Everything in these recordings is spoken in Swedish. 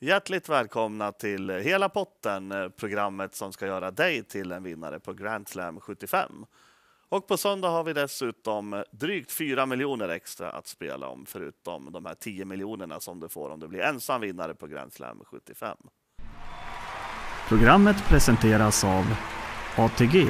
Hjärtligt välkomna till Hela potten, eh, programmet som ska göra dig till en vinnare på Grand Slam 75. Och på söndag har vi dessutom drygt 4 miljoner extra att spela om, förutom de här 10 miljonerna som du får om du blir ensam vinnare på Grand Slam 75. Programmet presenteras av ATG.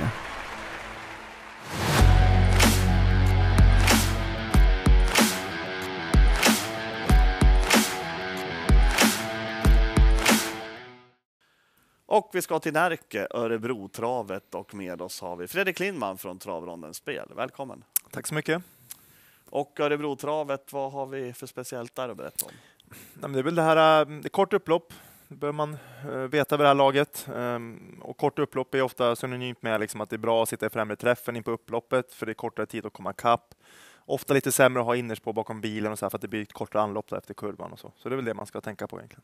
Och vi ska till Närke, Örebrotravet och med oss har vi Fredrik Lindman från Travrondens Spel. Välkommen! Tack så mycket. Och Örebrotravet, vad har vi för speciellt där att berätta om? Nej, det är väl det här, äh, det är kort upplopp, det bör man äh, veta vid det här laget. Um, och kort upplopp är ofta synonymt med liksom att det är bra att sitta i främre träffen in på upploppet, för det är kortare tid att komma kapp. Ofta lite sämre att ha innerspår bakom bilen och så här, för att det blir ett kortare anlopp efter kurvan och så. Så det är väl det man ska tänka på egentligen.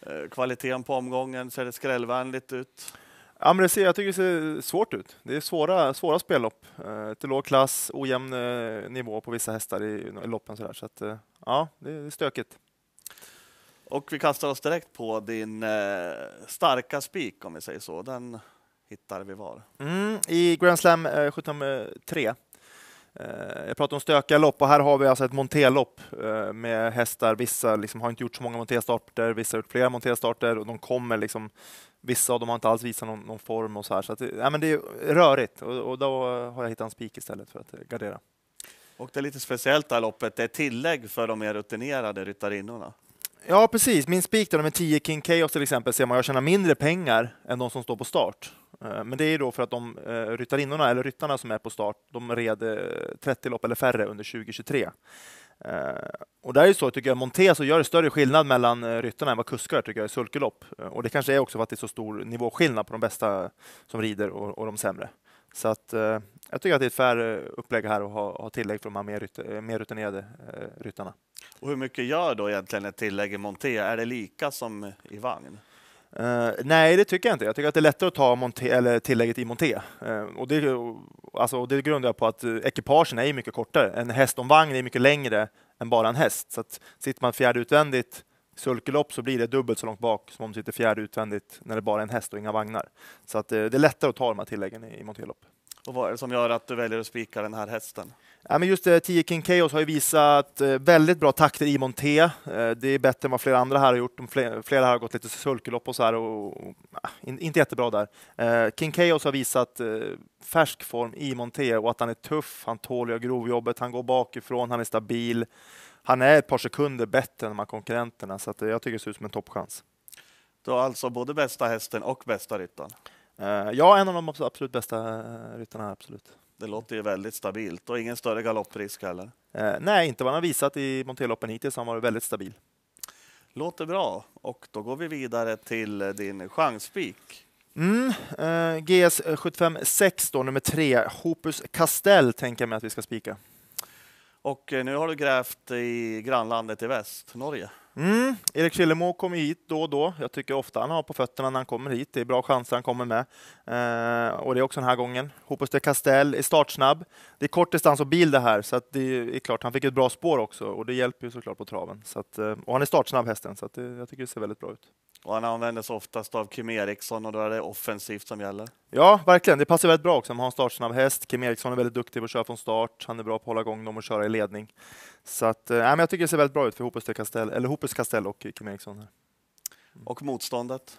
Eh, kvaliteten på omgången, ser det skrällvänligt ut? Ja, men det ser, jag tycker det ser svårt ut. Det är svåra, svåra spellopp. Eh, till låg klass, ojämn eh, nivå på vissa hästar i, i loppen. Så, där. så att, ja, det är stökigt. Och vi kastar oss direkt på din eh, starka spik, om vi säger så. Den hittar vi var? Mm, I Grand Slam eh, 73 Eh, jag pratar om stökiga lopp och här har vi alltså ett monterlopp eh, med hästar. Vissa liksom har inte gjort så många monterstarter, vissa har gjort flera monterstarter och de kommer liksom Vissa av dem har inte alls visat någon, någon form och så här. Så att, ja, men det är rörigt och, och, då har jag hittat en spik istället för att gardera. Och det är lite speciellt det här loppet. Det är tillägg för de mer rutinerade ryttarinnorna. Ja, precis. Min spik med 10 King Chaos till exempel ser man jag tjänar mindre pengar än de som står på start. Eh, men det är då för att de eh, ryttarinnorna, eller ryttarna som är på start, de red eh, 30 lopp eller färre under 2023. Och där är ju så, tycker jag, Monté så gör det större skillnad mellan ryttarna än vad kuskar tycker jag i sulkelopp. Och det kanske är också för att det är så stor nivåskillnad på de bästa som rider och, och de sämre. Så att, jag tycker att det är ett färre upplägg här att ha, ha tillägg för de här mer, ryt, mer rutinerade ryttarna. Och hur mycket gör då egentligen ett tillägg i Monté? Är det lika som i vagn? Uh, nej, det tycker jag inte. Jag tycker att det är lättare att ta monté, eller tillägget i monté. Uh, och det, alltså, det grundar jag på att eh, ekipagen är mycket kortare. En häst och vagn är mycket längre än bara en häst. Så att sitter man fjärde utvändigt sulkelopp så blir det dubbelt så långt bak som om du sitter fjärde utvändigt när det bara är en häst och inga vagnar. Så att uh, det är lättare att ta de här tilläggen i, i montélopp. Och vad är det som gör att du väljer att spika den här hästen? Ja, men just det, 10 King Chaos har ju visat eh, väldigt bra takter i monté. Eh, det är bättre än vad flera andra här har gjort. Flera här har gått lite sulkelopp och så här och, och inte jättebra där. Eh, King Chaos har visat färsk form i monté och att han är tuff, han tål grovjobbet, han går bakifrån, han är stabil. Han är ett par sekunder bättre än de här konkurrenterna så att jag tycker det ser ut som en toppchans. Du har alltså både bästa hästen och bästa ryttaren? Ja, en av de absolut bästa ryttarna, absolut. Det låter ju väldigt stabilt och ingen större galopprisk heller. Eh, nej, inte vad han har visat i Monteloppen hittills. Han har varit väldigt stabil. Låter bra och då går vi vidare till din chansspik. Mm, eh, GS 75 6 då, nummer tre. Hopus Castell tänker jag mig att vi ska spika. Och eh, nu har du grävt i grannlandet i väst, Norge. Mm. Erik Killemo kommer hit då och då. Jag tycker ofta han har på fötterna när han kommer hit. Det är bra chanser han kommer med. Eh, och det är också den här gången. Hoppas de Castell är startsnabb. Det är kort distans och bil det här, så att det är klart. Han fick ett bra spår också och det hjälper ju såklart på traven. Så att, eh, och han är startsnabb hästen, så att det, jag tycker det ser väldigt bra ut. Och han använder sig oftast av Kim Eriksson och då är det offensivt som gäller. Ja, verkligen. Det passar väldigt bra också. Man har en startsnabb häst. Kim Eriksson är väldigt duktig på att köra från start. Han är bra på att hålla igång dem och köra i ledning. Så att, äh, men jag tycker det ser väldigt bra ut för Hopus Castell, eller Hopus Castell och Kim Eriksson. Här. Och motståndet?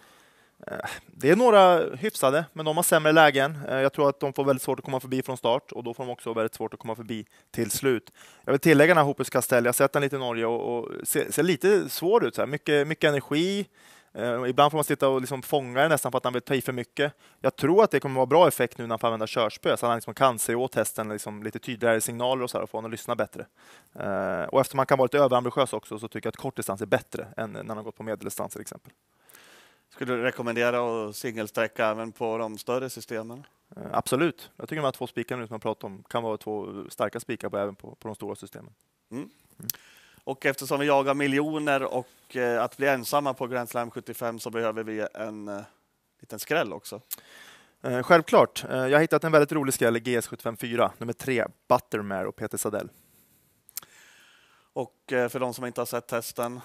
Eh, det är några hyfsade, men de har sämre lägen. Eh, jag tror att de får väldigt svårt att komma förbi från start och då får de också väldigt svårt att komma förbi till slut. Jag vill tillägga den här Hopus Castell. Jag har sett den lite i Norge och, och ser, ser, lite svår ut. Så här. Mycket, mycket energi, Uh, ibland får man sitta och liksom fånga den nästan för att han vill ta i för mycket. Jag tror att det kommer vara bra effekt nu när han får använda körspö, så han liksom kan se åt hästen liksom lite tydligare signaler och, så här, och få honom att lyssna bättre. Uh, och eftersom man kan vara lite överambitiös också så tycker jag att kortdistans är bättre än när han gått på medeldistans till exempel. Skulle du rekommendera att singelsträcka även på de större systemen? Uh, absolut. Jag tycker de här två spikarna som jag pratar om kan vara två starka spikar på, även på, på de stora systemen. Mm. Mm. Och eftersom vi jagar miljoner och eh, att bli ensamma på Grand Slam 75 så behöver vi en eh, liten skräll också. Eh, självklart. Eh, jag har hittat en väldigt rolig skräll i GS754, nummer tre, Buttermare och Peter Sadell. Och eh, för de som inte har sett testen?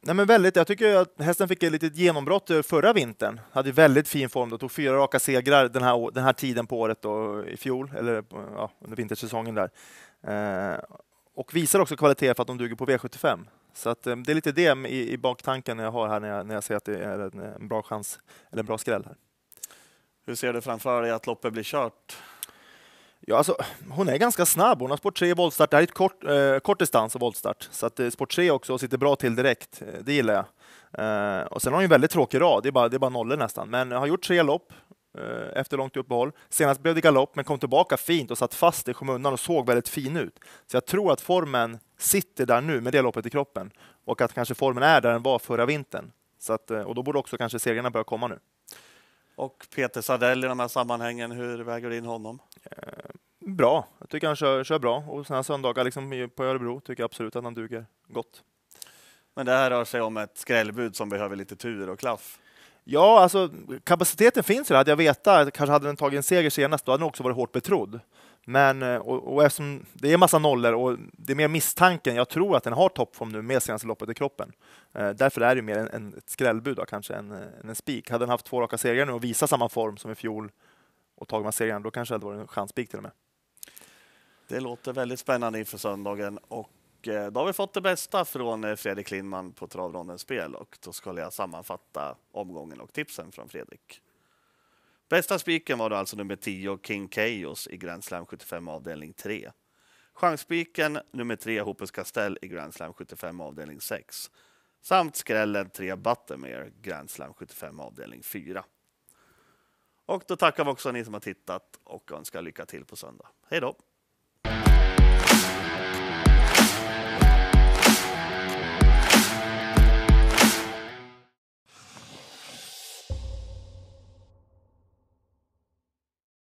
Nej, men väldigt. Jag tycker att hästen fick ett litet genombrott eh, förra vintern. Hade väldigt fin form. Då. Tog fyra raka segrar den här, den här tiden på året då, i fjol, eller ja, under vintersäsongen där. Och visar också kvalitet för att de duger på V75. Så att, eh, det är lite det i, i baktanken jag har här när jag, när jag ser att det är en, en bra chans, eller en bra skräll. Här. Hur ser du framför dig att loppet blir kört? Ja, alltså, hon är ganska snabb. Hon har sport 3 i voltstart. Det här är ett kort, eh, kort distans och voltstart. Så att eh, sport 3 också sitter bra till direkt. Eh, det gillar jag. Eh, och sen har hon en väldigt tråkig rad. Det är bara, det är bara nollor nästan. Men har gjort tre lopp efter långt uppehåll. Senast blev det galopp, men kom tillbaka fint och satt fast i skymundan och såg väldigt fin ut. Så jag tror att formen sitter där nu med det loppet i kroppen och att kanske formen är där den var förra vintern. Så att, eh, och då borde också kanske segrarna börja komma nu. Och Peter Sardell i de här sammanhangen, hur väger du in honom? bra. Jag tycker han kör, kör bra och sådana söndagar liksom på Örebro tycker jag absolut att han duger gott. Men det här rör sig om ett skrällbud som behöver lite tur och klaff. Ja, alltså kapaciteten finns ju. Hade jag vetat, kanske hade den tagit en seger senast, då hade den också varit hårt betrodd. Men eh, och, och eftersom det är massa nollor och det är mer misstanken, jag tror att den har toppform nu med senaste loppet i kroppen. Eh, därför är det mer en, en, ett skrällbud då, kanske än eh, en, en spik. Hade den haft två raka segrar nu och visat samma form som i fjol och tagit med segrarna, då kanske det hade varit en chansspik till och med. Det låter väldigt spännande inför söndagen och och eh, då har vi fått det bästa från eh, Fredrik Lindman på Travrondens spel och då ska jag sammanfatta omgången och tipsen från Fredrik. Bästa spiken var då alltså nummer 10, King Chaos i Grand Slam 75 avdelning 3. Chansspiken nummer 3, Hopus Castell i Grand Slam 75 avdelning 6. Samt skrällen 3, Buttermere, Grand Slam 75 avdelning 4. Och då tackar vi också ni som har tittat och önskar lycka till på söndag. Hej då!